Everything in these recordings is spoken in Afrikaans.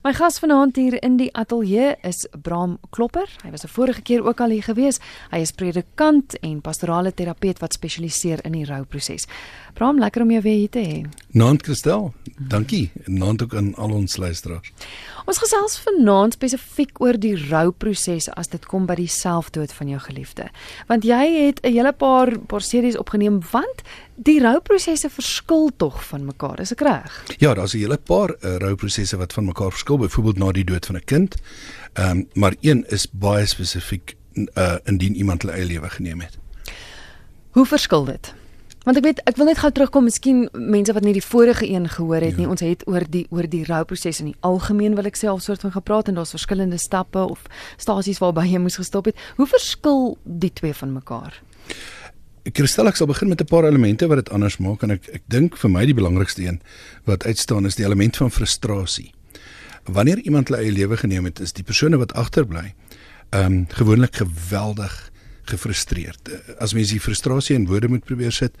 My gas vanaand hier in die ateljee is Bram Klopper. Hy was 'n vorige keer ook al hier gewees. Hy is predikant en pastorale terapeut wat spesialiseer in die rouproses. Bram, lekker om jou weer hier te hê. Naand Christel, dankie. Naand ook aan al ons luisteraars. Ons gesels vanaand spesifiek oor die rouproses as dit kom by die selfdood van jou geliefde. Want jy het 'n hele paar paar series opgeneem want die rouprosesse verskil tog van mekaar, is ek reg? Ja, daar's 'n hele paar uh, rouprosesse wat van mekaar verskil, byvoorbeeld na die dood van 'n kind. Ehm um, maar een is baie spesifiek uh indien iemand hulle eie lewe geneem het. Hoe verskil dit? Want ek weet ek wil net gou terugkom, miskien mense wat nie die vorige een gehoor het ja. nie. Ons het oor die oor die rouproses in die algemeen wil ek sê al soort van gepraat en daar's verskillende stappe of stasies waarby jy moes gestop het. Hoe verskil die twee van mekaar? Kristel ek sal begin met 'n paar elemente wat dit anders maak en ek ek dink vir my die belangrikste een wat uitstaan is die element van frustrasie. Wanneer iemand hulle eie lewe geneem het, is die persone wat agterbly, ehm um, gewoonlik geweldig gefrustreerd. As mens die frustrasie in woorde moet probeer sit,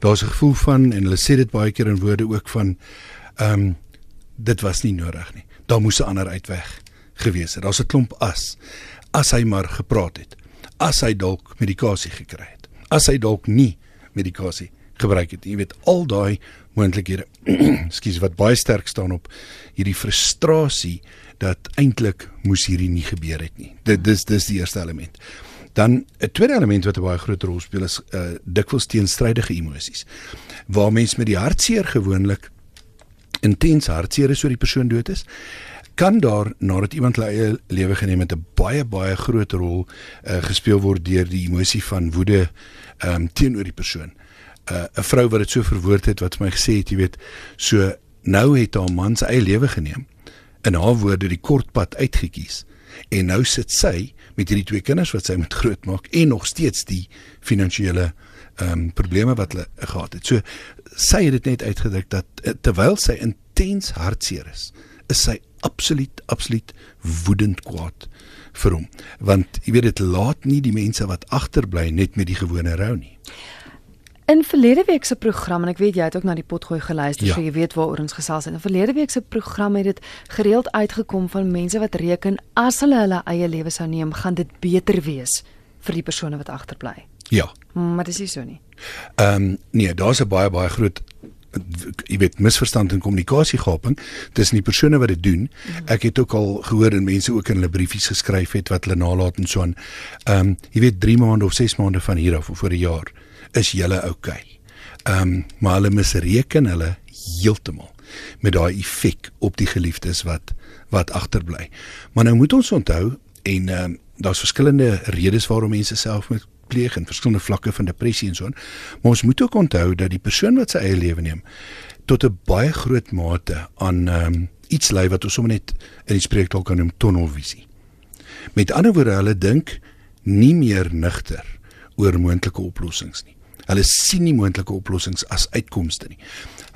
daar's 'n gevoel van en hulle sê dit baie keer in woorde ook van ehm um, dit was nie nodig nie. Daar moes 'n ander uitweg gewees het. Daar's 'n klomp as. As hy maar gepraat het. As hy dalk medikasie gekry het. As hy dalk nie medikasie gebruik het. Jy weet al daai moontlikhede. Ekskuus wat baie sterk staan op hierdie frustrasie dat eintlik moes hierdie nie gebeur het nie. Dit dis dis die eerste element. Dan 'n tweede element wat 'n baie groot rol speel is uh dikwels teenstrydige emosies. Waar mens met die hartseer gewoonlik intens hartseer is oor die persoon dood is, kan daar nadat iemand hulle eie lewe geneem het 'n baie baie groot rol uh gespeel word deur die emosie van woede um teenoor die persoon. Uh 'n vrou wat dit so verwoord het wat vir my gesê het, jy weet, so nou het haar man sy eie lewe geneem en haar woorde die kort pad uitgekies en nou sit sy met hierdie twee kinders wat sy moet grootmaak en nog steeds die finansiële ehm um, probleme wat hulle gehad het. So sy het dit net uitgedruk dat eh, terwyl sy intens hartseer is, is sy absoluut absoluut woedend kwaad vir hom. Want jy weet dit laat nie die mense wat agterbly net met die gewone rou nie. In verlede week se program en ek weet jy het ook na die potgooi geluister, ja. so jy weet waaroor ons gesels het. In verlede week se program het dit gereeld uitgekom van mense wat reken as hulle hulle eie lewe sou neem, gaan dit beter wees vir die persone wat agterbly. Ja. Maar dit is nie so nie. Ehm um, nee, daar's 'n baie baie groot jy weet misverstand en kommunikasiegaping tussen die persone wat dit doen. Mhm. Ek het ook al gehoor en mense ook in hulle briefies geskryf het wat hulle nalat en so aan. Ehm um, jy weet 3 maande of 6 maande van hier af of voor 'n jaar is julle oukei. Okay. Ehm um, maar hulle misreken hulle heeltemal met daai effek op die geliefdes wat wat agterbly. Maar nou moet ons onthou en ehm um, daar's verskillende redes waarom mense self moet pleeg en verskillende vlakke van depressie en so aan. Maar ons moet ook onthou dat die persoon wat sy eie lewe neem tot 'n baie groot mate aan ehm um, iets lei wat ons sommer net in die spreektaal kan noem tunnelvisie. Met ander woorde, hulle dink nie meer nigter oor moontlike oplossings nie. Hulle sien nie moontlike oplossings as uitkomste nie.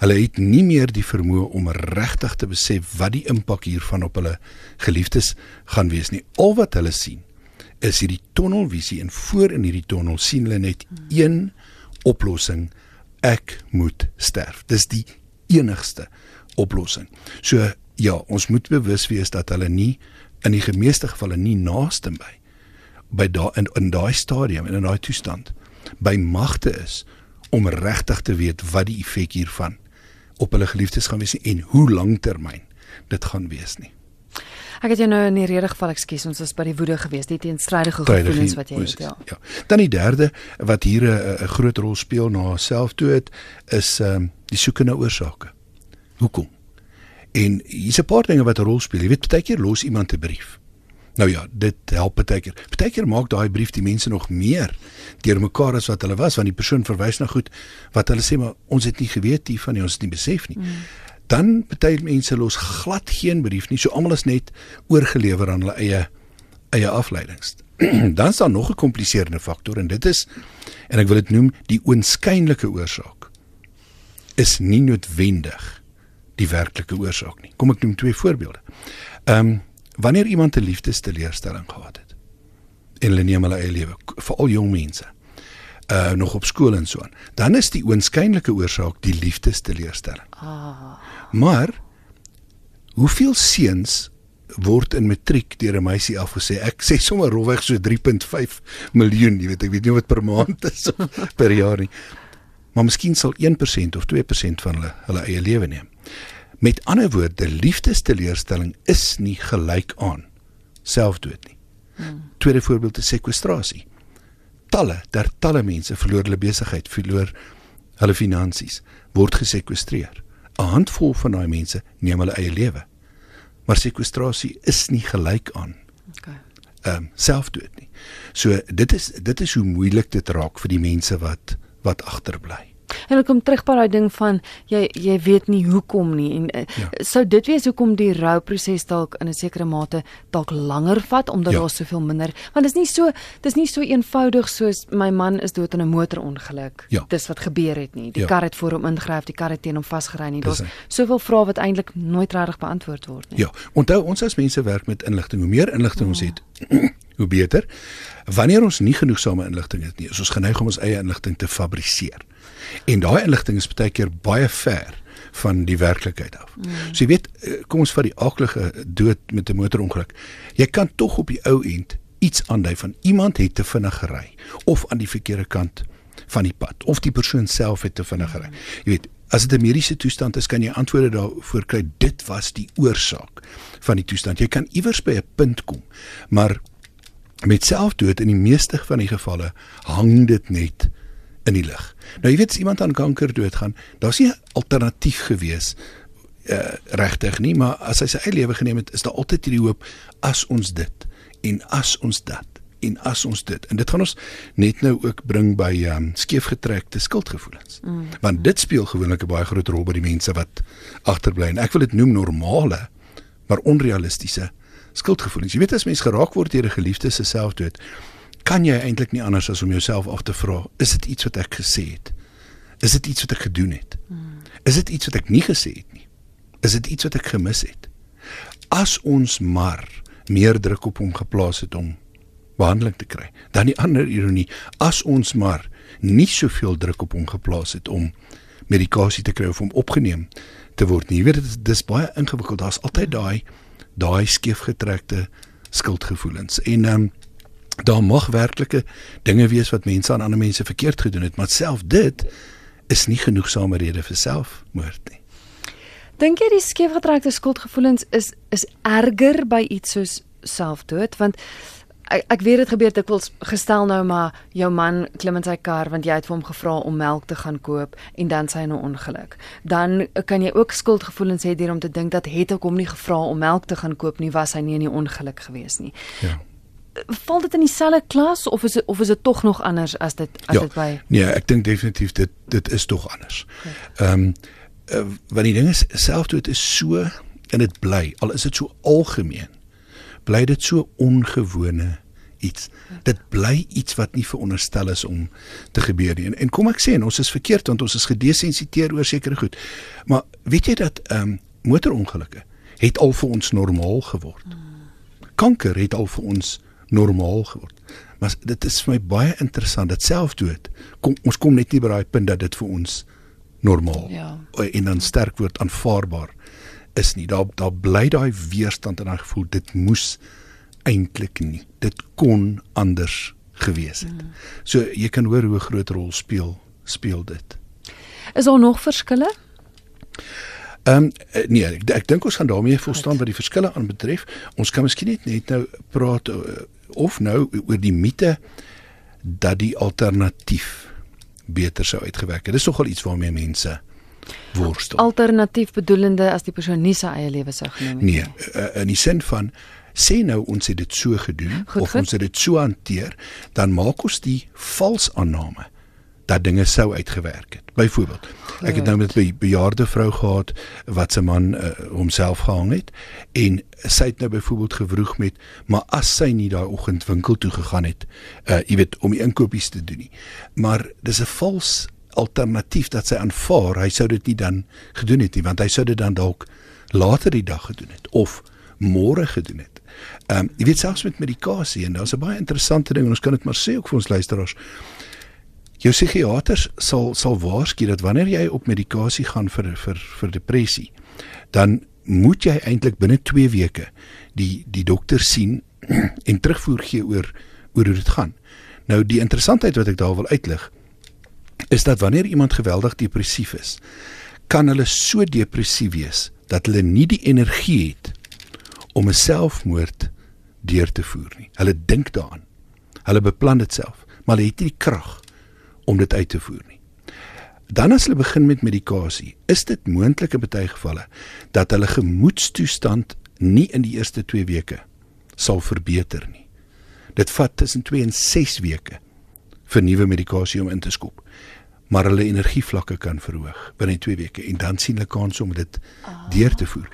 Hulle het nie meer die vermoë om regtig te besef wat die impak hiervan op hulle geliefdes gaan wees nie. Al wat hulle sien is hierdie tunnelvisie en voor in hierdie tunnel sien hulle net een oplossing: ek moet sterf. Dis die enigste oplossing. So ja, ons moet bewus wees dat hulle nie in die meeste gevalle nie naaste by by daai in, in daai stadium en in daai toestand by magte is om regtig te weet wat die effek hiervan op hulle geliefdes gaan wees en hoe lanktermyn dit gaan wees nie. Ek het jou nou in die rede geval ekskuus ons was by die woede gewees, die teenstrydige gevoelens wat jy het, ja. ja. Dan die derde wat hier 'n groot rol speel na selfdood is ehm um, die soeke na oorsake. Hoekom? En hier's 'n paar dinge wat 'n rol speel. Jy weet baie keer los iemand 'n brief. Nou ja, dit help baie keer. Baie keer maak daai brief die mense nog meer deurmekaar as wat hulle was want die persoon verwys na goed wat hulle sê maar ons het nie geweet hiervan nie, ons het nie besef nie. Mm. Dan baie mense los glad geen brief nie. So almal is net oorgelewer aan hulle eie eie afleidings. Dan is daar nog 'n kompliserende faktor en dit is en ek wil dit noem die oënskynlike oorsaak is nie noodwendig die werklike oorsaak nie. Kom ek noem twee voorbeelde. Ehm um, wanneer iemand 'n liefdesteleurstelling gehad het en hulle neem hulle eie lewe, veral jong mense, uh nog op skool en so aan, dan is die oënskynlike oorsaak die liefdesteleurstelling. Ah. Maar Hoeveel seuns word in matriek deur 'n meisie afgesê. Ek sê sommer rolweg so 3.5 miljoen, jy weet, ek weet nie wat per maand is of per jaar nie. Maar miskien sal 1% of 2% van hulle hulle eie lewe neem. Met ander woorde, liefdesteleurstelling is nie gelyk aan selfdood nie. Hmm. Tweede voorbeeld is sekwestrasie. Talle, der talle mense verloor hulle besigheid, verloor hulle finansies, word gesekwestreer. 'n Handvol van daai mense neem hulle eie lewe maar sekwestrasie is nie gelyk aan OK. Ehm um, selfdood nie. So dit is dit is hoe moeilik dit raak vir die mense wat wat agterbly. En ek kom terug by daai ding van jy jy weet nie hoekom nie en uh, ja. sou dit wees hoekom die rouproses dalk in 'n sekere mate dalk langer vat omdat ja. daar soveel minder want dit is nie so dis nie so eenvoudig soos my man is dood in 'n motorongeluk. Ja. Dis wat gebeur het nie. Die ja. kar het voor hom ingegryp, die kar het teen hom vasgery nie. Daar's soveel vrae wat eintlik nooit reg beantwoord word nie. Ja. Onthou ons as mense werk met inligting. Hoe meer inligting ja. ons het, hoe beter. Wanneer ons nie genoegsame inligting het nie, is ons geneig om ons eie inligting te fabriseer. En daai inligting is baie keer baie ver van die werklikheid af. Mm. So jy weet, eh, kom ons vat die aaklige dood met 'n motorongeluk. Jy kan tog op die ou end iets aandui van iemand het te vinnig gery of aan die verkeerde kant van die pad of die persoon self het te vinnig gery. Jy weet, as dit 'n mediese toestand is, kan jy antwoorde daarvoor kry. Dit was die oorsaak van die toestand. Jy kan iewers by 'n punt kom, maar met selfdood in die meeste van die gevalle hang dit net in die lig. Nou jy weet as iemand aan kanker doodgaan, daar's nie 'n alternatief gewees uh regtig nie, maar as hy sy eie lewe geneem het, is daar altyd hierdie hoop as ons dit en as ons dat en as ons dit. En dit gaan ons net nou ook bring by um skeefgetrekte skuldgevoelens. Mm. Want dit speel gewoonlik 'n baie groot rol by die mense wat agterbly en ek wil dit noem normale maar onrealistiese skuldgevoelens. Jy weet as mens geraak word deur 'n geliefde se selfdood, kan jy eintlik nie anders as om jouself af te vra, is dit iets wat ek gesê het? Is dit iets wat ek gedoen het? Is dit iets wat ek nie gesê het nie? Is dit iets wat ek gemis het? As ons maar meer druk op hom geplaas het om behandeling te kry. Dan die ander ironie, as ons maar nie soveel druk op hom geplaas het om medikasie te kry of om opgeneem te word nie. Jy weet dit is baie ingewikkeld. Daar's altyd daai daai skeefgetrekte skuldgevoelens. En ehm um, daar mag werklike dinge wees wat mense aan ander mense verkeerd gedoen het, maar self dit is nie genoegsame rede vir selfmoord nie. Dink jy die skeefgetrekte skuldgevoelens is is erger by iets soos selfdood want ek, ek weet dit gebeur dikwels gestel nou maar jou man klim in sy kar want jy het vir hom gevra om melk te gaan koop en dan sy nou ongeluk. Dan kan jy ook skuldgevoelens hê deur om te dink dat het ek hom nie gevra om melk te gaan koop nie was hy nie in die ongeluk gewees nie. Ja val dit in dieselfde klas of is dit of is dit tog nog anders as dit as ja, dit by Nee, ek dink definitief dit dit is tog anders. Ehm um, uh, want die ding is selfdood is so en dit bly al is dit so algemeen. Bly dit so ongewone iets. Dit bly iets wat nie veronderstel is om te gebeur nie. En, en kom ek sê en ons is verkeerd want ons is gedesensiteer oor sekere goed. Maar weet jy dat ehm um, motorongelukke het al vir ons normaal geword. Kanker het al vir ons normaal geword. Maar dit is vir my baie interessant dat selfdood kom ons kom net nie by daai punt dat dit vir ons normaal ja. en dan sterk word aanvaarbaar is nie. Daar daar bly daai weerstand en daai gevoel dit moes eintlik nie. Dit kon anders gewees het. Mm. So jy kan hoor hoe 'n groot rol speel speel dit. Is daar nog verskille? Ehm um, nee, ek, ek dink ons gaan daarmee volstaan wat die verskille aanbetref. Ons kan miskien net net nou praat uh, of nou oor die mite dat die alternatief beter sou uitgewerk het. Dis nogal iets waarmee mense worstel. Alternatief bedoelende as die persoon nie sy eie lewe sou geneem het nie. Nee, in die sin van sê nou ons het dit so gedoen goed, of goed. ons het dit so hanteer, dan maak ons die vals aanname dat dinge sou uitgewerk het. Byvoorbeeld, ek het nou met 'n bejaarde vrou gehad wat se man uh, homself gehang het en sy het nou byvoorbeeld gevroeg met maar as sy nie daai oggend winkel toe gegaan het, uh jy weet om die inkopies te doen nie. Maar dis 'n vals alternatief dat sy aanvaar hy sou dit nie dan gedoen het nie want hy sou dit dan dalk later die dag gedoen het of môre gedoen het. Ehm um, jy weet selfs met medikasie en daar's 'n baie interessante ding en ons kan dit maar sê ook vir ons luisteraars. Jou psigiaters sal sal waarsku dat wanneer jy op medikasie gaan vir vir vir depressie, dan moet jy eintlik binne 2 weke die die dokter sien en terugvoer gee oor oor hoe dit gaan. Nou die interessantheid wat ek daar wil uitlig is dat wanneer iemand geweldig depressief is, kan hulle so depressief wees dat hulle nie die energie het om 'n selfmoord deur te voer nie. Hulle dink daaraan. Hulle beplan dit self, maar hulle het nie die krag om dit uit te voer nie. Dan as hulle begin met medikasie, is dit moontlik in baie gevalle dat hulle gemoedstoestand nie in die eerste 2 weke sal verbeter nie. Dit vat tussen 2 en 6 weke vir nuwe medikasie om in te skop. Maar hulle energievlakke kan verhoog binne 2 weke en dan sien hulle kans om dit oh. deur te voer.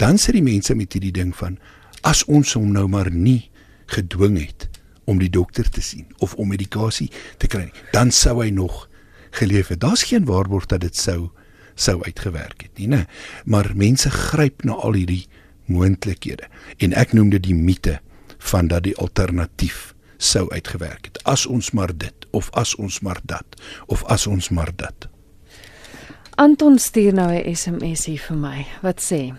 Dan sit die mense met hierdie ding van as ons hom nou maar nie gedwing het om die dokter te sien of om medikasie te kry nie, dan sou hy nog geleef het. Daar's geen waarborg dat dit sou sou uitgewerk het nie, né? Maar mense gryp na al hierdie moontlikhede en ek noem dit die mite van dat die alternatief sou uitgewerk het. As ons maar dit of as ons maar dat of as ons maar dat. Anton stuur nou 'n SMS hier vir my. Wat sê?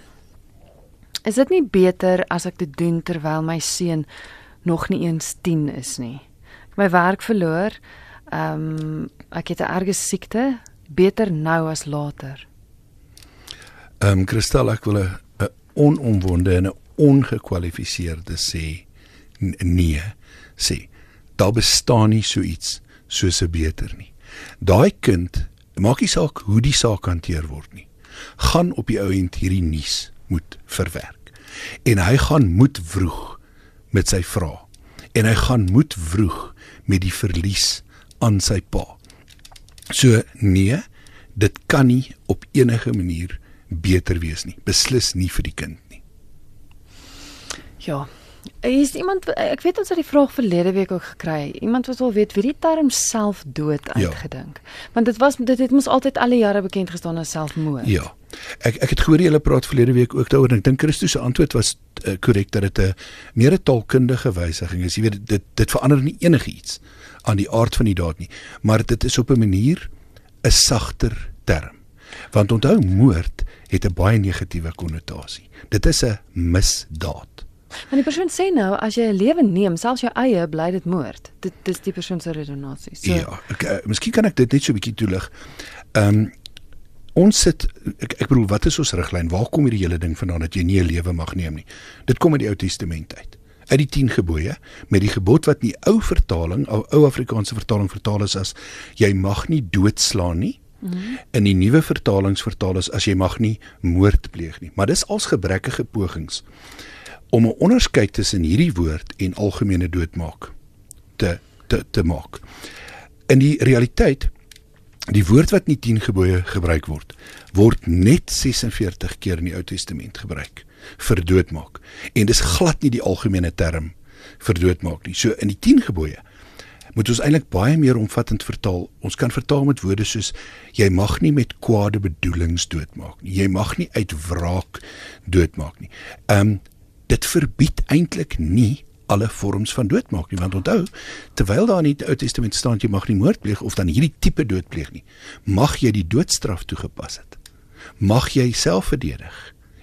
Is dit nie beter as ek dit doen terwyl my seun nog nie eens 10 is nie? Ek my werk verloor. Ehm um, ek het 'n erge siekte. Beter nou as later. Ehm um, Kristal, ek wil 'n onomwonde en 'n ongekwalifiseerde sê nee sê. Daar bestaan nie so iets soos 'n beter nie. Daai kind, maak nie saak hoe die saak hanteer word nie. Gaan op die ou end hierdie nuus moet verwerk. En hy gaan moet vroeg met sy vrae. En hy gaan moet vroeg met die verlies aan sy pa. So nee, dit kan nie op enige manier beter wees nie. Beslis nie vir die kind nie. Ja, Is iemand ek weet ons het die vraag verlede week ook gekry. Iemand wat wil weet wie die term selfdood ja. uitgedink. Ja. Want dit was dit het mos altyd al die jare bekend gestaan as selfmoord. Ja. Ek ek het gehoor julle praat verlede week ook daaroor en ek dink Christus se antwoord was korrek uh, dat dit 'n meer 'n taalkundige wysiging is. Jy weet dit dit verander nie enigiets aan die aard van die daad nie, maar dit is op 'n manier 'n sagter term. Want onthou moord het 'n baie negatiewe konnotasie. Dit is 'n misdaad. Want die persoon sê nou as jy 'n lewe neem, selfs jou eie, bly dit moord. Dit dis die persoon se redenasie. So Ja, ek uh, miskien kan ek dit net so 'n bietjie toelig. Ehm um, ons sit ek, ek bedoel wat is ons riglyn? Waar kom hierdie hele ding vandaan dat jy nie 'n lewe mag neem nie? Dit kom uit die Ou Testament uit. Uit die 10 gebooie met die gebod wat in die ou vertaling, ou, ou Afrikaanse vertaling vertaal is as jy mag nie doodslaan nie. Mm -hmm. In die nuwe vertalings vertaal is as jy mag nie moord pleeg nie. Maar dis als gebrekkige pogings om 'n onderskeid tussen hierdie woord en algemene doodmaak te te te maak. In die realiteit die woord wat in die 10 gebooie gebruik word, word net 46 keer in die Ou Testament gebruik vir doodmaak. En dis glad nie die algemene term vir doodmaak nie. So in die 10 gebooie moet ons eintlik baie meer omvattend vertaal. Ons kan vertaal met woorde soos jy mag nie met kwade bedoelings doodmaak nie. Jy mag nie uit wraak doodmaak nie. Ehm um, dit verbied eintlik nie alle vorms van doodmaak nie want onthou terwyl daar in die Ou Testament staan jy mag nie moord pleeg of dan hierdie tipe dood pleeg nie mag jy die doodstraf toegepas het. Mag jy self verdedig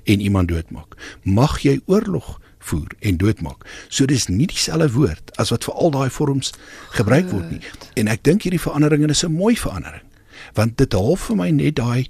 en iemand doodmaak. Mag jy oorlog voer en doodmaak. So dis nie dieselfde woord as wat vir al daai vorms gebruik word nie. En ek dink hierdie verandering is 'n mooi verandering want dit half vir my net daai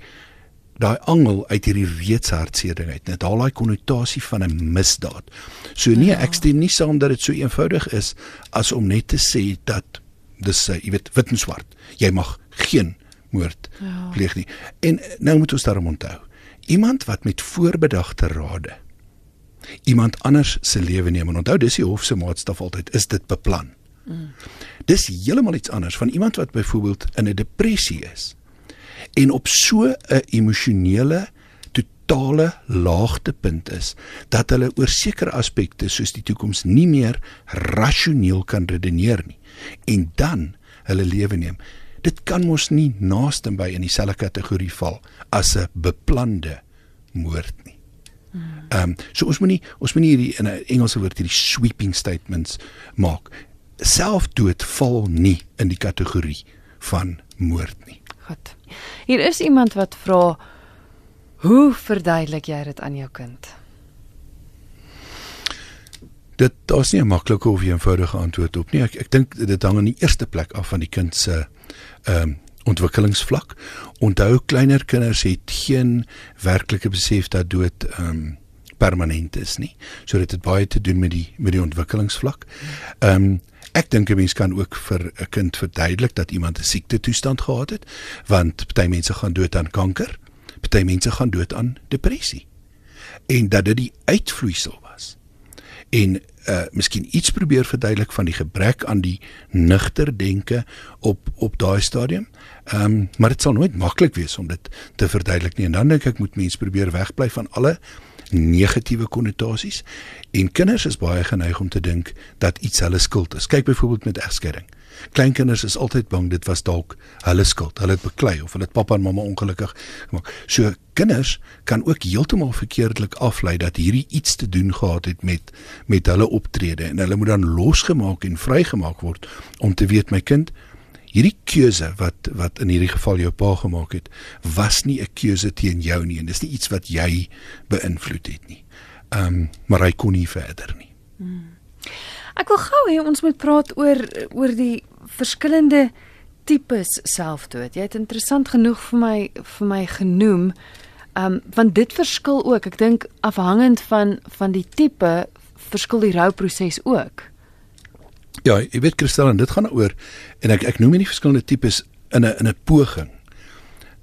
daai angel uit hierdie reeds hartseer ding uit. Dit haal daai konnotasie van 'n misdaad. So nee, ja. ek stem nie saam dat dit so eenvoudig is as om net te sê dat dis jy weet wit en swart. Jy mag geen moord ja. pleeg nie. En nou moet ons daarom onthou. Iemand wat met voorbedagte rade iemand anders se lewe neem en onthou dis die hof se maatstaf altyd is dit beplan. Mm. Dis heeltemal iets anders van iemand wat byvoorbeeld in 'n depressie is en op so 'n emosionele totale laagtepunt is dat hulle oor sekere aspekte soos die toekoms nie meer rasioneel kan redeneer nie en dan hulle lewe neem dit kan mos nie naaste by in dieselfde kategorie val as 'n beplande moord nie Ehm um, so ons moenie ons moenie hierdie in 'n Engelse woord hierdie sweeping statements maak. Selfdood val nie in die kategorie van moord nie. Goed. Hier is iemand wat vra Hoe verduidelik jy dit aan jou kind? Dit daar's nie 'n maklike of eenvoudige antwoord op nie. Ek ek dink dit hang in die eerste plek af van die kind se ehm um, ontwikkelingsvlak. Onthou kleiner kinders het geen werklike besef dat dood ehm um, permanent is nie. So dit het baie te doen met die met die ontwikkelingsvlak. Ehm um, ek dink 'n mens kan ook vir 'n kind verduidelik dat iemand 'n siekte toestand gehad het, want party mense gaan dood aan kanker, party mense gaan dood aan depressie. En dat dit die uitvloeisel was. En uh miskien iets probeer verduidelik van die gebrek aan die nugter denke op op daai stadium. Ehm um, maar dit sal nooit maklik wees om dit te verduidelik nie. En dan dink ek moet mense probeer wegbly van alle negatiewe konnotasies en kinders is baie geneig om te dink dat iets hulle skuld is. Kyk byvoorbeeld met egskeiding. Kleinkinders is altyd bang dit was dalk hulle skuld. Hulle het beklei of hulle het pappa en mamma ongelukkig gemaak. So kinders kan ook heeltemal verkeerdelik aflei dat hierdie iets te doen gehad het met met hulle optrede en hulle moet dan losgemaak en vrygemaak word om te weet my kind hierdie keuse wat wat in hierdie geval jou pa gemaak het, was nie 'n keuse teen jou nie en dis nie iets wat jy beïnvloed het nie. Ehm um, maar hy kon nie verder nie. Hmm. Ek wil gou hê ons moet praat oor oor die verskillende tipes selfdood. Jy het interessant genoeg vir my vir my genoem. Ehm um, want dit verskil ook. Ek dink afhangend van van die tipe verskil die rouproses ook. Ja, jy weet Christel en dit gaan oor en ek ek noem nie verskillende tipes in 'n in 'n poging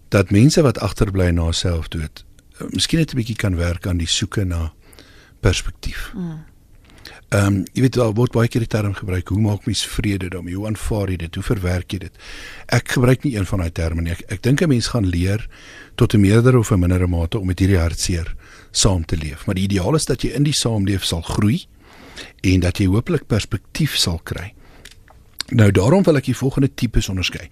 dat mense wat agterbly na selfdood, uh, miskien net 'n bietjie kan werk aan die soeke na perspektief. Mm. Ehm um, jy weet daar word baie keer die term gebruik, hoe maak mens vrede daarmee? Hoe aanvaar jy dit? Hoe verwerk jy dit? Ek gebruik nie een van daai terme nie. Ek ek dink 'n mens gaan leer tot 'n meerder of 'n minder mate om met hierdie hartseer saam te leef. Maar die ideaal is dat jy in die saamleef sal groei en dat jy hopelik perspektief sal kry. Nou daarom wil ek die volgende tipes onderskei.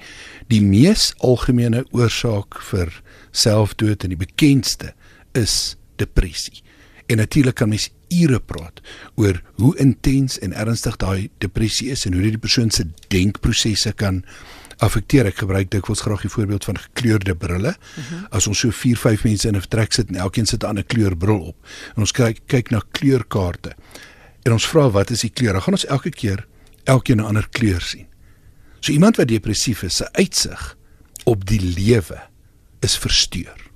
Die mees algemene oorsaak vir selfdood en die bekendste is depressie. En natuurlik kan mens ure praat oor hoe intens en ernstig daai depressie is en hoe dit die persoon se denkprosesse kan affekteer. Ek gebruik dikwels graag die voorbeeld van gekleurde brille. Uh -huh. As ons so 4, 5 mense in 'n vertrek sit en elkeen sit 'n ander kleur bril op en ons kyk kyk na kleurkaarte en ons vra wat is die kleur? Dan gaan ons elke keer elkeen 'n ander kleur sien. So iemand wat depressief is, se uitsig op die lewe is versteur.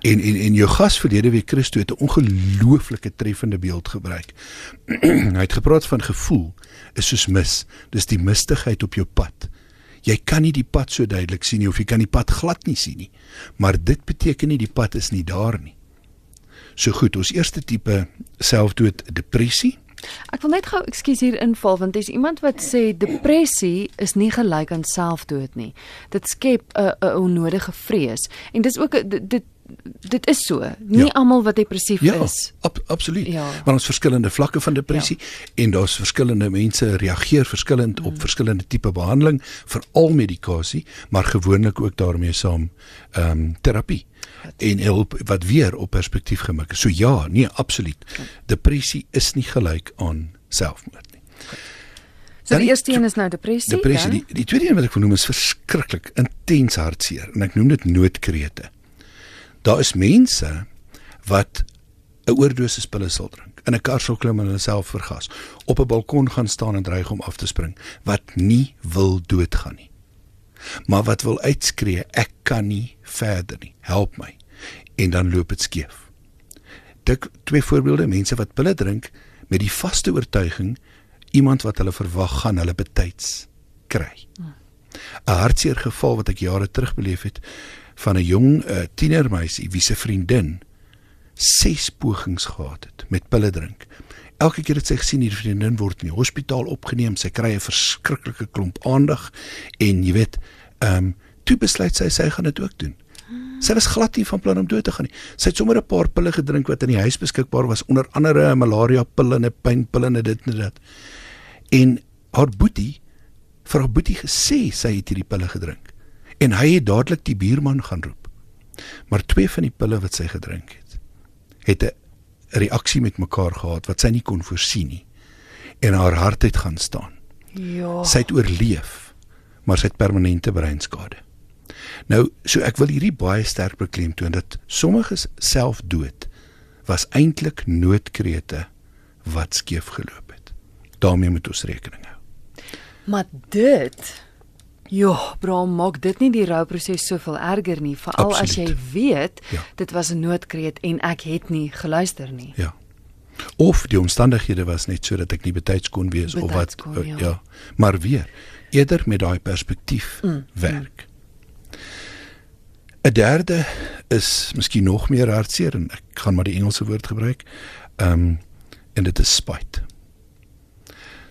En en en jou gas verlede week Christo het 'n ongelooflike treffende beeld gebruik. Hy het gepraat van gevoel is soos mis. Dis die mistigheid op jou pad. Jy kan nie die pad so duidelik sien nie of jy kan die pad glad nie sien nie. Maar dit beteken nie die pad is nie daar nie. So goed, ons eerste tipe selfdood depressie. Ek wil net gou ekskuus hier inval want daar's iemand wat sê depressie is nie gelyk aan selfdood nie. Dit skep 'n 'n onnodige vrees en dis ook dit dit is so. Nie ja. almal wat depressief ja, is. Ab, absoluut. Ja, absoluut. Want ons verskillende vlakke van depressie ja. en daar's verskillende mense reageer verskillend mm. op verskillende tipe behandeling, veral medikasie, maar gewoonlik ook daarmee saam ehm um, terapie en hulp wat weer op perspektief gemik is. So ja, nee, absoluut. Depressie is nie gelyk aan selfmoord nie. So die eerste een is nou depressie. Depressie, die, die tweede een wat ek genoem is verskriklik intens hartseer en ek noem dit noodkrete. Daar is mense wat 'n oordosis pille sal drink, in 'n kar sou klim en hulle self vergas, op 'n balkon gaan staan en dreig om af te spring, wat nie wil doodgaan nie maar wat wil uitskree ek kan nie verder nie help my en dan loop dit skeef. Dik twee voorbeelde mense wat pille drink met die vaste oortuiging iemand wat hulle verwag gaan hulle betyds kry. 'n hartseer geval wat ek jare terug beleef het van 'n jong uh, tienermeisie wie se vriendin ses pogings gehad het met pille drink Elke keer het sy gesien hierdie vriendin word in die hospitaal opgeneem, sy kry 'n verskriklike klomp aandag en jy weet, ehm um, toe besluit sy sy gaan dit ook doen. Sy was glad nie van plan om dood te gaan nie. Sy het sommer 'n paar pille gedrink wat in die huis beskikbaar was, onder andere 'n malaria pil en 'n pynpil en dit en dit. En haar boetie vir haar boetie gesê sy het hierdie pille gedrink. En hy het dadelik die buurman gaan roep. Maar twee van die pille wat sy gedrink het, het 'n reaksie met mekaar gehad wat sy nie kon voorsien nie en haar hart het gaan staan. Ja. Sy het oorleef, maar sy het permanente breinskade. Nou, so ek wil hierdie baie sterk beklemtoon dat sommiges selfdood was eintlik noodkrete wat skeef geloop het. daarmee moet ons rekening hou. Maar dit Ja, bra maak dit nie die rouproses soveel erger nie, veral as jy weet Ja. dit was 'n noodkreet en ek het nie geluister nie. Ja. Of die omstandighede was net sodat ek nie betyds kon wees of wat Betyds kon, ja. ja. Maar weer eerder met daai perspektief mm, werk. 'n Derde is miskien nog meer hartseer en ek gaan maar die Engelse woord gebruik. Ehm um, en dit is spyt.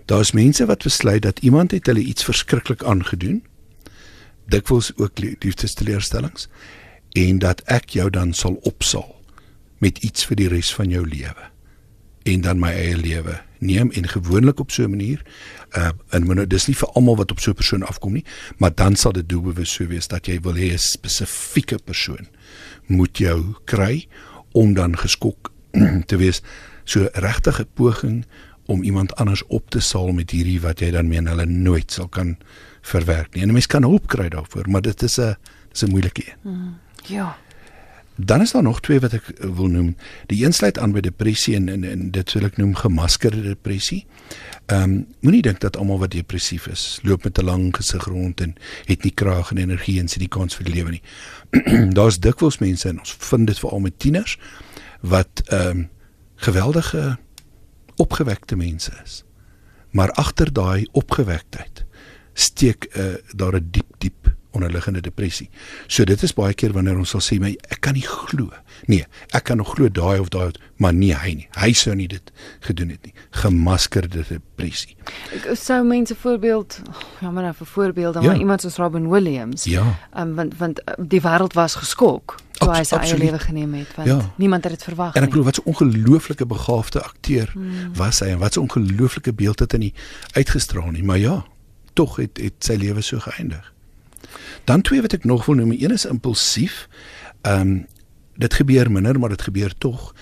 Daar's mense wat besluit dat iemand het hulle iets verskriklik aangedoen. Dikwels ook lie- liefdesteleurstellings en dat ek jou dan sal opsal met iets vir die res van jou lewe en dan my eie lewe neem en gewoonlik op so 'n manier uh en maar nou dis nie vir almal wat op so 'n persoon afkom nie maar dan sal dit doelbewus so wees dat jy wil hê 'n spesifieke persoon moet jou kry om dan geskok te wees so regtig 'n poging om iemand anders op te saal met hierdie wat jy dan meen hulle nooit sal kan verwerk nie en 'n mens kan hulp kry daarvoor maar dit is 'n dis 'n moeilike een Ja. Dan is daar nog twee wat ek wil noem. Die een sluit aan by depressie en en, en dit wil ek noem gemaskerde depressie. Ehm um, moenie dink dat almal wat depressief is, loop met 'n lang gesig rond en het nie krag en energie en sien die kans vir die lewe nie. Daar's dikwels mense en ons vind dit veral met tieners wat ehm um, geweldige opgewekte mense is. Maar agter daai opgewektheid steek uh, daar 'n diep diep onderliggende depressie. So dit is baie keer wanneer ons sal sê my ek kan nie glo. Nee, ek kan nog glo daai of daai, maar nie hy nie. Hy sou nie dit gedoen het nie. Gemaskerde depressie. Ek sou mense voorbeeld, oh, ja maar nou vir voorbeelde, Ja. maar iemand soos Robin Williams. Ja. Um, want want uh, die wêreld was geskok toe hy sy eie lewe geneem het want Ja. niemand het dit verwag En ek nie. bedoel wat so ongelooflike begaafde akteur mm. was hy en wat so ongelooflike beeld het hy nie uitgestraal nie, maar ja, tog het het sy lewe so geëindig. Dan twee wat ek nog wil noem, een is impulsief. Ehm um, dit gebeur minder, maar dit gebeur tog.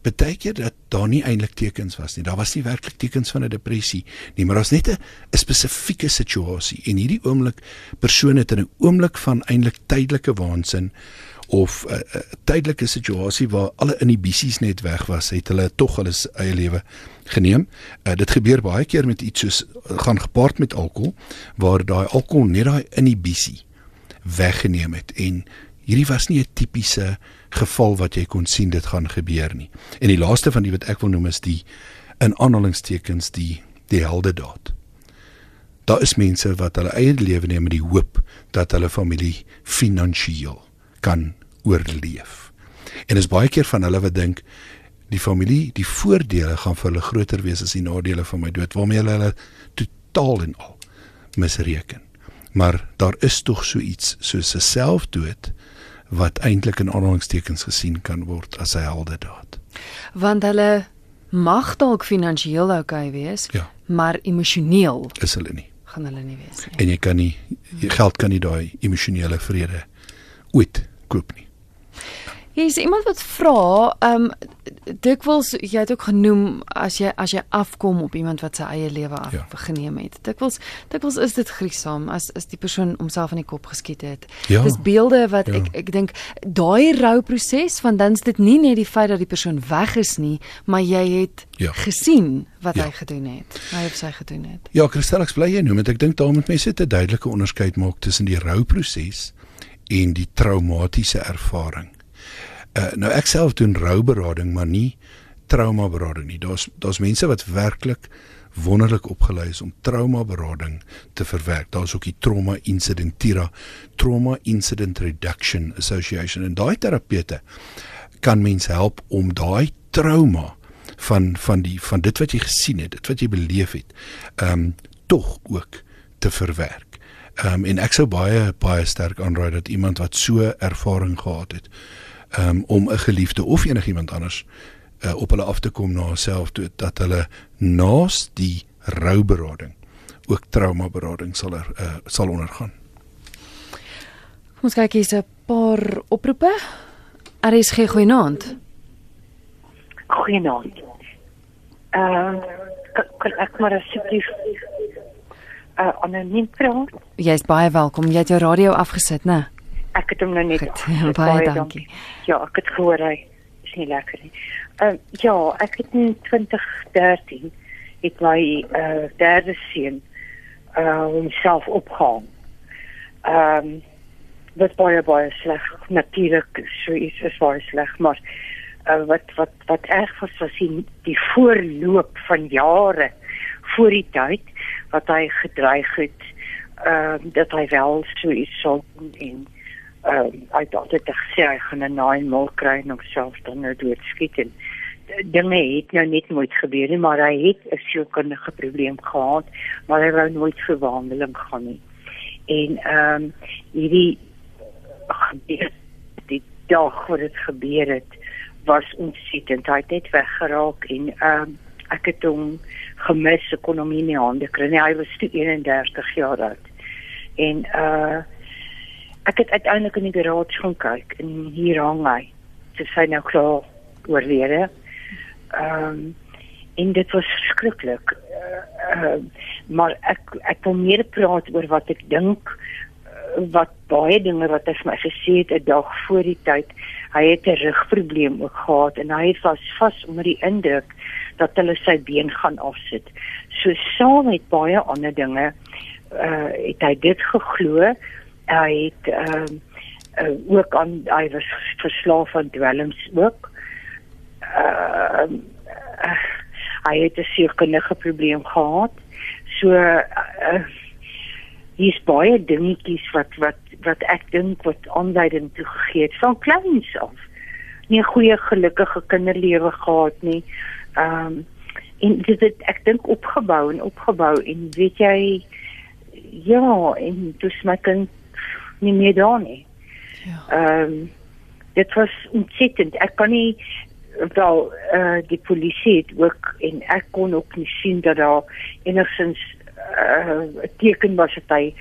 Partykeer dat daar nie eintlik tekens was nie. Daar was nie werklik tekens van 'n depressie nie, maar daar's net 'n spesifieke situasie en hierdie oomblik persoon het in 'n oomblik van eintlik tydelike waansin of 'n uh, uh, tydelike situasie waar alle inhibisies net weg was, het hulle tog hulle eie lewe geneem. Uh, dit gebeur baie keer met iets soos gaan gepaard met alkohol waar daai alkohol net daai inhibisie weggeneem het en hierdie was nie 'n tipiese geval wat jy kon sien dit gaan gebeur nie. En die laaste van die wat ek wil noem is die in aanhalingstekens die die heldedaad. Daar is mense wat hulle eie lewe neem met die hoop dat hulle familie finansiëel kan oorleef. En is baie keer van hulle wat dink die familie, die voordele gaan vir hulle groter wees as die nadele van my dood waarmee hulle hulle totaal en al misreken. Maar daar is tog so iets soos 'n selfdood wat eintlik in aanhalingstekens gesien kan word as 'n heldedaad. Want hulle mag dalk finansiëel oukei wees, Ja. maar emosioneel Is hulle nie. gaan hulle nie wees nie. En jy kan nie jy geld kan nie daai emosionele vrede ooit koop nie. Hier is iemand wat vra, ehm um, dikwels jy het ook genoem as jy as jy afkom op iemand wat sy eie lewe Ja. afgeneem het. Dikwels dikwels is dit griesaam as as die persoon homself in die kop geskiet het. Ja. Dis beelde wat Ja. ek ek dink daai rouproses want dan is dit nie net die feit dat die persoon weg is nie, maar jy het Ja. gesien wat Ja. hy gedoen het. Hy of sy gedoen het. Ja, Christel, ek bly jy noem dit. Ek dink daar moet mense 'n duidelike onderskeid maak tussen die rouproses en die traumatiese ervaring. Uh nou ek self doen rouberading, maar nie traumaberading nie. Daar's daar's mense wat werklik wonderlik opgelei is om traumaberading te verwerk. Daar's ook die Trauma Incident TIRA, Trauma Incident Reduction Association en daai terapeute kan mense help om daai trauma van van die van dit wat jy gesien het, dit wat jy beleef het, ehm um, tog ook te verwerk. Ehm um, en ek sou baie baie sterk aanraai dat iemand wat so ervaring gehad het, um, om 'n geliefde of enigiemand anders uh, op hulle af te kom na hulself toe dat hulle naas die rouberading ook traumaberading sal er, uh, sal ondergaan. Kom ons kyk hier's 'n paar oproepe. RSG goeienaand. Goeienaand. Ehm uh, kan, kan ek maar asseblief uh anoniem praat? Jy's baie welkom. Jy het jou radio afgesit, né? Ek het hom nou net Goed, baie dankie. Ja, ek het gehoor hy is nie lekker nie. Ehm uh, ja, ek het in 2013 het my uh, derde seun uh homself opgehaal. Ehm um, wat baie baie sleg natuurlik so iets is baie sleg maar uh, wat wat wat erg was was die, die voorloop van jare voor die tyd wat hy gedreig het ehm uh, dat hy wel so iets sou en ehm um, hy het dit gesê hy gaan 'n nine mil kry en homself dan nou doodskiet en dinge het nou net nooit gebeur nie maar hy het 'n sielkundige probleem gehad maar hy wou nooit vir wandeling gaan nie. En ehm um, hierdie gebeur die dag wat dit gebeur het was ontsettend. Hy het net weggeraak en ehm um, ek het hom gemis ek kon hom nie in die hande kry nie. Hy was 31 jaar oud. En uh ek het uiteindelik in die garage gaan kyk en hier hang hy sy sê nou klaar oorlede ehm um, en dit was skrikkelik uh, uh, maar ek ek wil meer praat oor wat ek dink wat baie dinge wat hy vir my gesê het 'n dag voor die tyd. Hy het 'n rugprobleem ook gehad en hy was vas onder die indruk dat hulle sy been gaan afsit. So saam met baie ander dinge uh het hy dit geglo. Hy het ehm uh, uh, ook aan hy was verslaaf aan dwelms ook. Ehm uh, uh, hy het 'n sielkundige probleem gehad. So uh, hier's baie dingetjies wat wat wat ek dink wat aanleiding toe gegee het van kleins af. Nie 'n goeie gelukkige kinderlewe gehad nie. Ehm um, en dit het ek dink opgebou en opgebou en weet jy ja, en dis my kind nie meer daar nie. Ja. Ehm um, dit was ontsettend. Ek kan nie wel uh, die polisie het ook en ek kon ook nie sien dat daar enigsins uh, teken was dat hy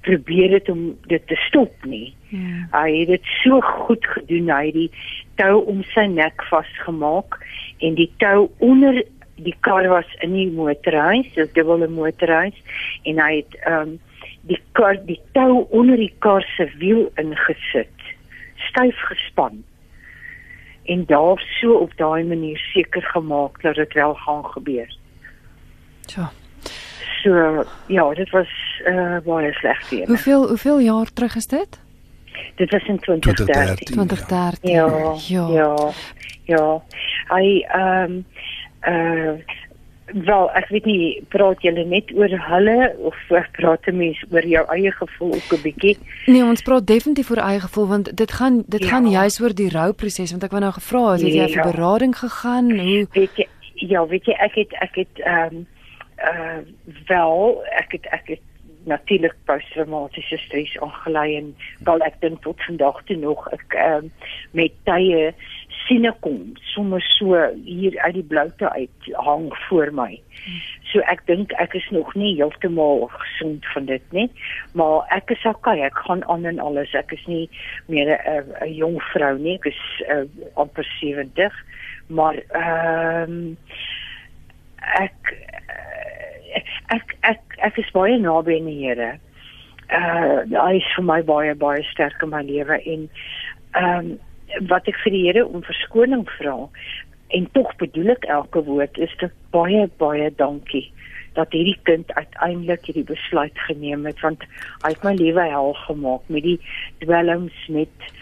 probeer het om dit te stop nie. Ja. Hy het dit so goed gedoen. Hy het die tou om sy nek vasgemaak en die tou onder die kar was in die motorhuis, so dubbele motorhuis en hy het ehm um, die kar die tou onder die kar se wiel ingesit, styf gespan. En daar so op daai manier seker gemaak dat dit wel gaan gebeur. Ja. So ja, dit was uh baie sleg vir my. Hoeveel hoeveel jaar terug is dit? Dit was in 2013. 2013. Ja. Ja. Ja. ja. Hy ehm um, uh wel, ek weet nie praat julle net oor hulle of praat 'n mens oor jou eie gevoel ook 'n bietjie? Nee, ons praat definitief oor eie gevoel want dit gaan dit ja. gaan juis oor die rouproses want ek wou nou gevra het, het jy ja. vir berading gegaan? Hoe weet jy Ja, weet jy ek het ek het ehm um, uh wel ek het ek het natuurlik posttraumatiese stres aangelei en wel ek dink tot vandag toe nog ek um, met tye sien ek kom sommer so hier uit die bloute uit hang voor my. So ek dink ek is nog nie heeltemal gesond van dit nie, maar ek is okay, ek gaan aan en alles. Ek is nie meer 'n jong vrou nie, ek is uh, amper 70, maar ehm um, ek ek ek ek is baie naby aan die Here. Uh hy is vir my baie baie sterk in my lewe en ehm um, wat ek vir die Here om verskoning vra en tog bedoel ek elke woord is dit baie baie dankie dat hierdie kind uiteindelik hierdie besluit geneem het want hy het my lewe hel gemaak met die dwelms met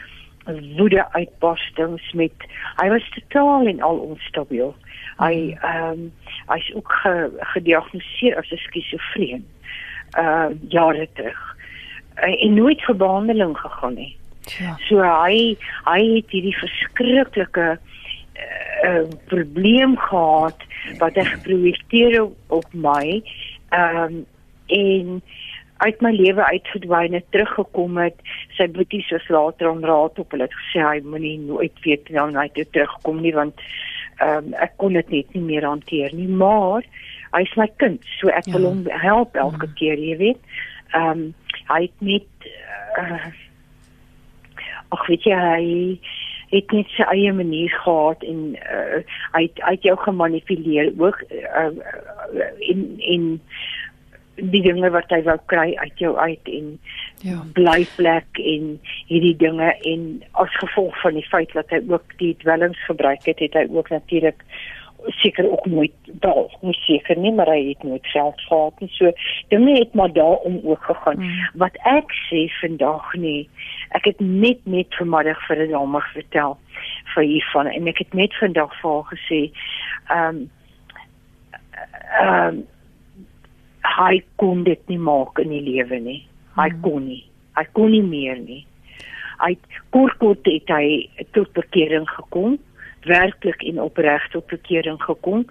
woede uitbarstings met hy was totaal en al onstabiel. Hy ehm um, hy's ook ge, gediagnoseer as 'n skizofreen. Uh, jare terug. Uh, en nooit vir behandeling gegaan nie. Ja. So hy hy het hierdie verskriklike uh, probleem gehad wat hy geprojekteer op, my ehm um, en uit my lewe uitgedwyn het teruggekom het sy boeties was later aan raad op hulle het gesê hy moenie nooit weer na hy terugkom nie want ehm um, ek kon dit net nie meer hanteer nie maar hy is my kind so ek ja. wil hom help elke ja. keer jy weet ehm um, hy het net uh, ag weet jy hy het net sy eie manier gehad en uh, hy het uit jou gemanipuleer ook uh, in in die dinge wat hy wou kry uit jou uit en Ja. blyplek en hierdie dinge en as gevolg van die feit dat hy ook die dwelms gebruik het, het hy ook natuurlik seker ook nooit wel, nie seker nie, maar hy het nooit geld gehad nie. So dinge het maar daarom ook gegaan. Mm. Wat ek sê vandag nie, ek het net net vanmiddag vir 'n dame vertel vir hiervan en ek het net vandag vir haar gesê, ehm um, ehm um, hy kon dit nie maak in die lewe nie. Hy Hmm. kon nie. Hy kon nie meer nie. Hy kort kort het hy tot bekering gekom, werklik en opreg tot bekering gekom.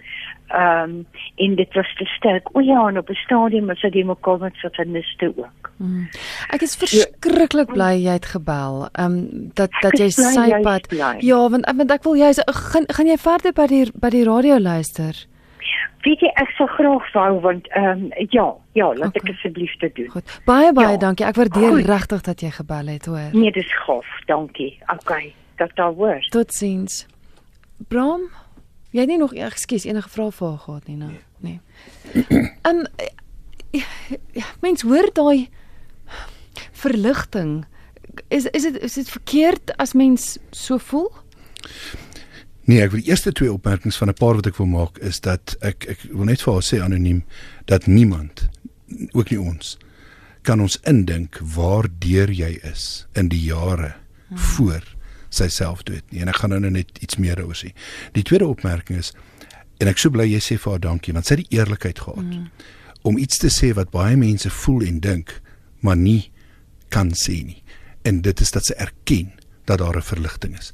Ehm um, en dit was te sterk. O ja, en op 'n stadium was dit mekaar met sataniste ook. Mm. Ek is verskriklik bly jy het gebel. Ehm um, dat dat jy sy pad. Ja, want want ek wil jy gaan gaan jy verder by die by die radio luister. Weet jy, ek sou graag wou want ehm um, ja, ja, laat Okay. ek asseblief dit doen. Goed. Baie baie Ja. dankie. Ek waardeer regtig dat jy gebel het, hoor. Nee, dis gaaf. Dankie. Okay. Dat daar word. Totsiens. Bram, jy het nie nog ekskuus enige vrae vir haar gehad nie, nou? Nee. Ehm um, ja, mens hoor daai verligting. Is is dit is dit verkeerd as mens so voel? Nee, ek wil die eerste twee opmerkings van 'n paar wat ek wil maak is dat ek ek wil net vir haar sê anoniem dat niemand ook nie ons kan ons indink waar deur jy is in die jare hmm. voor sy selfdood nie. En ek gaan nou net iets meer daaroor sê. Die tweede opmerking is en ek sou bly jy sê vir haar dankie want sy het die eerlikheid gehad hmm. om iets te sê wat baie mense voel en dink maar nie kan sê nie. En dit is dat sy erken dat daar 'n verligting is.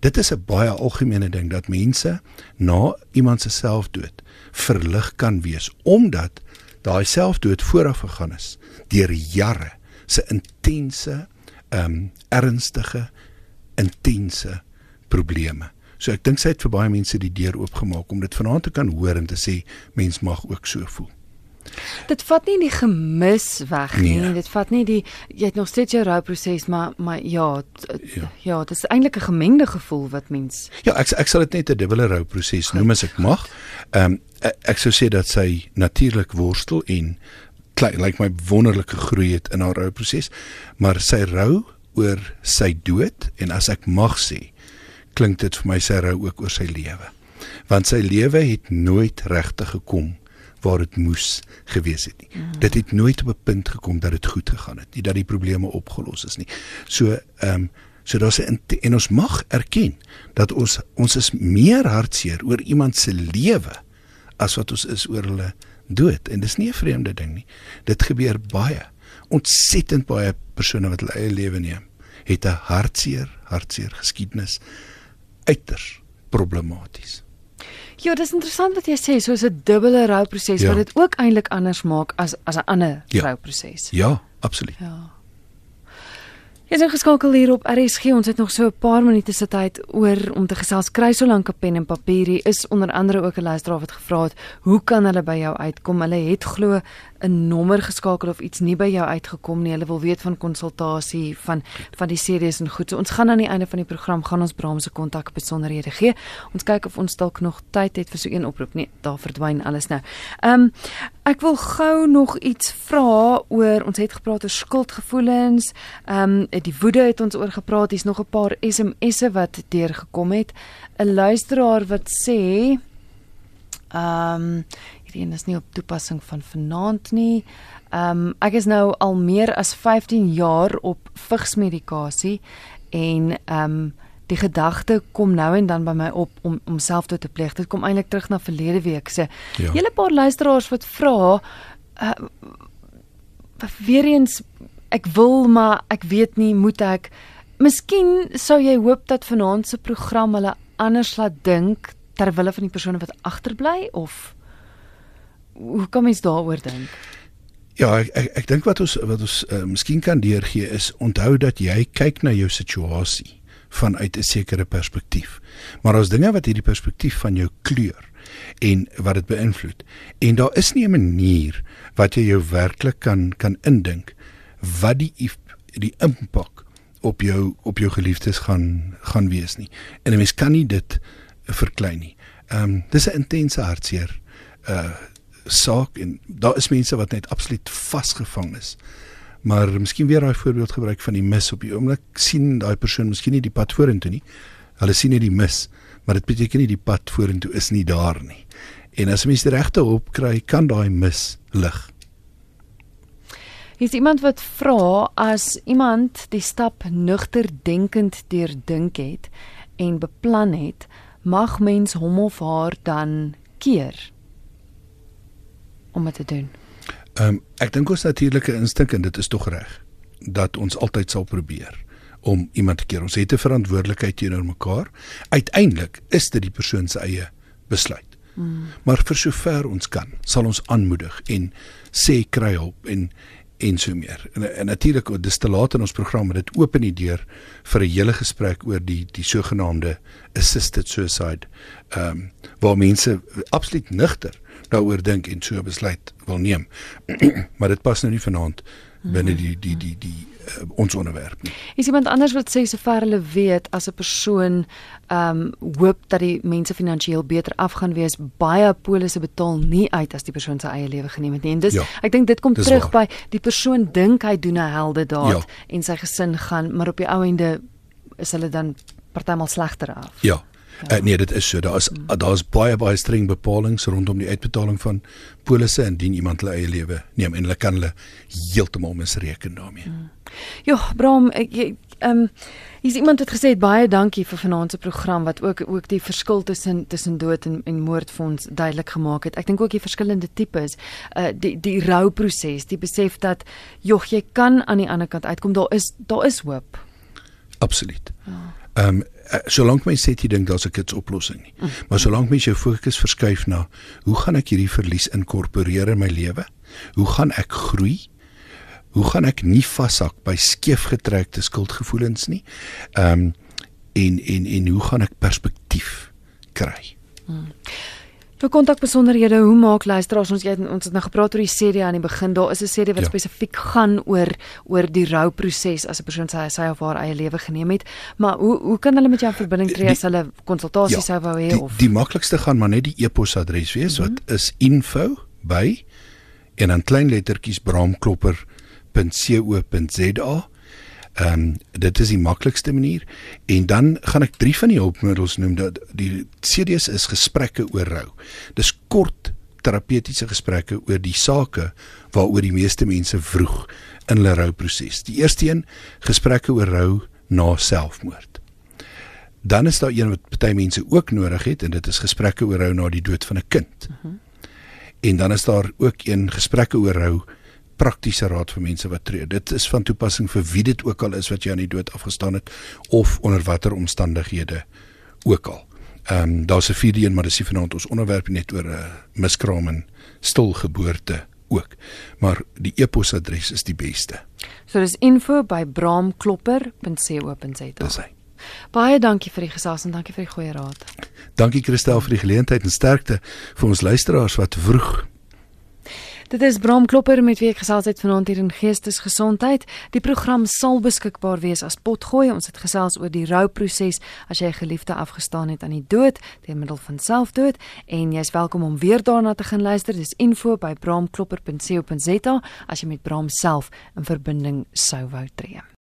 Dit is 'n baie algemene ding dat mense na iemand se selfdood verlig kan wees omdat daai selfdood vooraf gegaan is deur jare se intense ehm um, ernstige intense probleme. So ek dink sy het vir baie mense die deur oopgemaak om dit vanaand te kan hoor en te sê mens mag ook so voel. Dit vat nie die gemis weg nie. Nee. Dit vat nie die jy het nog steeds jou rouproses, maar maar ja, t- Ja. ja, ja dit is eintlik 'n gemengde gevoel wat mens Ja, ek ek sal dit net 'n dubbele rouproses noem as ek mag. Ehm um, ek, ek sou sê dat sy natuurlik worstel en lyk like my wonderlike groei het in haar rouproses, maar sy rou oor sy dood en as ek mag sê, klink dit vir my sy rou ook oor sy lewe. Want sy lewe het nooit regtig gekom waar dit moes gewees het nie. Mm. Dit het nooit op 'n punt gekom dat dit goed gegaan het nie, dat die probleme opgelos is nie. So ehm um, so daar's 'n en ons mag erken dat ons ons is meer hartseer oor iemand se lewe as wat ons is oor hulle dood en dis nie 'n vreemde ding nie. Dit gebeur baie. Ontsettend baie persone wat hulle eie lewe neem, het 'n hartseer, hartseer geskiedenis uiters problematies. Ja, dis interessant wat jy sê, soos 'n dubbele rouproses Ja. wat dit ook eintlik anders maak as as 'n ander Ja. rouproses. Ja, absoluut. Ja. Jy is ingeskakel hier op RSG. Ons het nog so 'n paar minute se tyd oor om te gesels. Kry so lank 'n pen en papier. Hier is onder andere ook 'n luisteraar wat gevra het, "Hoe kan hulle by jou uitkom?" Hulle het glo 'n nommer geskakel of iets nie by jou uitgekom nie. Hulle wil weet van konsultasie van van die series en goed. So ons gaan aan die einde van die program gaan ons Bram se kontak besonderhede gee. Ons kyk of ons dalk nog tyd het vir so een oproep. Nee, daar verdwyn alles nou. Ehm um, ek wil gou nog iets vra oor ons het gepraat oor skuldgevoelens. Ehm um, die woede het ons oor gepraat. Hier's nog 'n paar SMS'e wat deurgekom het. 'n Luisteraar wat sê ehm um, hierdie een is nie op toepassing van vanaand nie. Ehm um, ek is nou al meer as 15 jaar op vigsmedikasie en ehm um, die gedagte kom nou en dan by my op om om selfdood te pleeg. Dit kom eintlik terug na verlede week se. Ja. Hele paar luisteraars wat vra uh, weer eens ek wil maar ek weet nie moet ek Miskien sou jy hoop dat vanaand se program hulle anders laat dink ter wille van die persone wat agterbly of hoe kan mens daaroor dink? Ja, ek ek, ek dink wat ons wat ons uh, miskien kan deurgee is onthou dat jy kyk na jou situasie vanuit 'n sekere perspektief. Maar daar's dinge wat hierdie perspektief van jou kleur en wat dit beïnvloed. En daar is nie 'n manier wat jy jou werklik kan kan indink wat die die impak op jou op jou geliefdes gaan gaan wees nie. En 'n mens kan nie dit verklein nie. Ehm um, dis 'n intense hartseer uh saak en daar is mense wat net absoluut vasgevang is. Maar miskien weer daai voorbeeld gebruik van die mis op die oomblik sien daai persoon miskien nie die pad vorentoe nie. Hulle sien net die mis, maar dit beteken nie die pad vorentoe is nie daar nie. En as mens die regte hulp kry, kan daai mis lig. Is iemand wat vra as iemand die stap nugter denkend deurdink het en beplan het, mag mens hom of haar dan keer om dit te doen. Ehm um, ek dink ons natuurlike instink en dit is tog reg dat ons altyd sal probeer om iemand te keer. Ons het 'n verantwoordelikheid teenoor mekaar. Uiteindelik is dit die persoon se eie besluit. Hmm. Maar vir sover ons kan, sal ons aanmoedig en sê kry hulp en en so meer. En, en natuurlik dis te laat in ons program dit open die deur vir 'n hele gesprek oor die die sogenaamde assisted suicide. Ehm um, waar mense absoluut nugter daaroor dink en so besluit wil neem. maar dit pas nou nie vanaand binne die die die die uh, ons onderwerp nie. Is iemand anders wat sê sover hulle weet as 'n persoon ehm um, hoop dat die mense finansiëel beter af gaan wees, baie polisse betaal nie uit as die persoon sy eie lewe geneem het nie. En dis ja, ek dink dit kom terug waar. by die persoon dink hy doen 'n helde daad ja. en sy gesin gaan, maar op die ou ende is hulle dan partymal slegter af. Ja. Ja. Uh, nee, dit is so. Daar is mm. daar is baie baie streng bepalinge rondom die uitbetaling van polisse indien iemand hulle eie lewe neem en hulle kan hulle heeltemal misreken daarmee. Mm. Ja, Bram, ek ehm um, is iemand het gesê baie dankie vir vanaand se program wat ook ook die verskil tussen tussen dood en en moord vir ons duidelik gemaak het. Ek dink ook die verskillende tipes, uh die die rouproses, die besef dat jog jy kan aan die ander kant uitkom. Daar is daar is hoop. Absoluut. Ja. Ehm um, solank mens sê jy dink daar's 'n kitsoplossing nie. Mm. Maar solank mens jou fokus verskuif na hoe gaan ek hierdie verlies inkorporeer in my lewe? Hoe gaan ek groei? Hoe gaan ek nie vashak by skeefgetrekte skuldgevoelens nie? Ehm um, en en en hoe gaan ek perspektief kry? Mm. Vir kontakbesonderhede, hoe maak luisteraars ons jy, ons het nou gepraat oor die serie aan die begin. Daar is 'n serie wat ja. spesifiek gaan oor oor die rouproses as 'n persoon sy sy of haar eie lewe geneem het. Maar hoe hoe kan hulle met jou in verbinding tree as hulle konsultasie ja, sou wou hê of Die, die maklikste gaan maar net die e-posadres wees mm -hmm. wat is info by en dan klein lettertjies braamklopper.co.za Ehm um, dit is die maklikste manier en dan gaan ek drie van die hulpmiddels noem dat die CD's is gesprekke oor rou. Dis kort terapeutiese gesprekke oor die sake waaroor die meeste mense vroeg in hulle rouproses. Die eerste een gesprekke oor rou na selfmoord. Dan is daar een wat baie mense ook nodig het en dit is gesprekke oor rou na die dood van 'n kind. Uh mhm. -huh. En dan is daar ook een gesprekke oor rou praktiese raad vir mense wat tree. Dit is van toepassing vir wie dit ook al is wat jy aan die dood afgestaan het of onder watter omstandighede ook al. Ehm um, daar's 'n vierde een maar dis vanaand ons onderwerp net oor 'n uh, eh, miskraam en stilgeboorte ook. Maar die e-posadres is die beste. So dis info@braamklopper.co.za. Dis hy. Baie dankie vir die gesels en dankie vir die goeie raad. Dankie Christel vir die geleentheid en sterkte vir ons luisteraars wat vroeg Dit is Bram Klopper met wie ek gesels het vanaand hier in Geestesgesondheid. Die program sal beskikbaar wees as potgooi. Ons het gesels oor die rouproses as jy 'n geliefde afgestaan het aan die dood deur middel van selfdood en jy's welkom om weer daarna te gaan luister. Dis info by bramklopper.co.za as jy met Bram self in verbinding sou wou tree.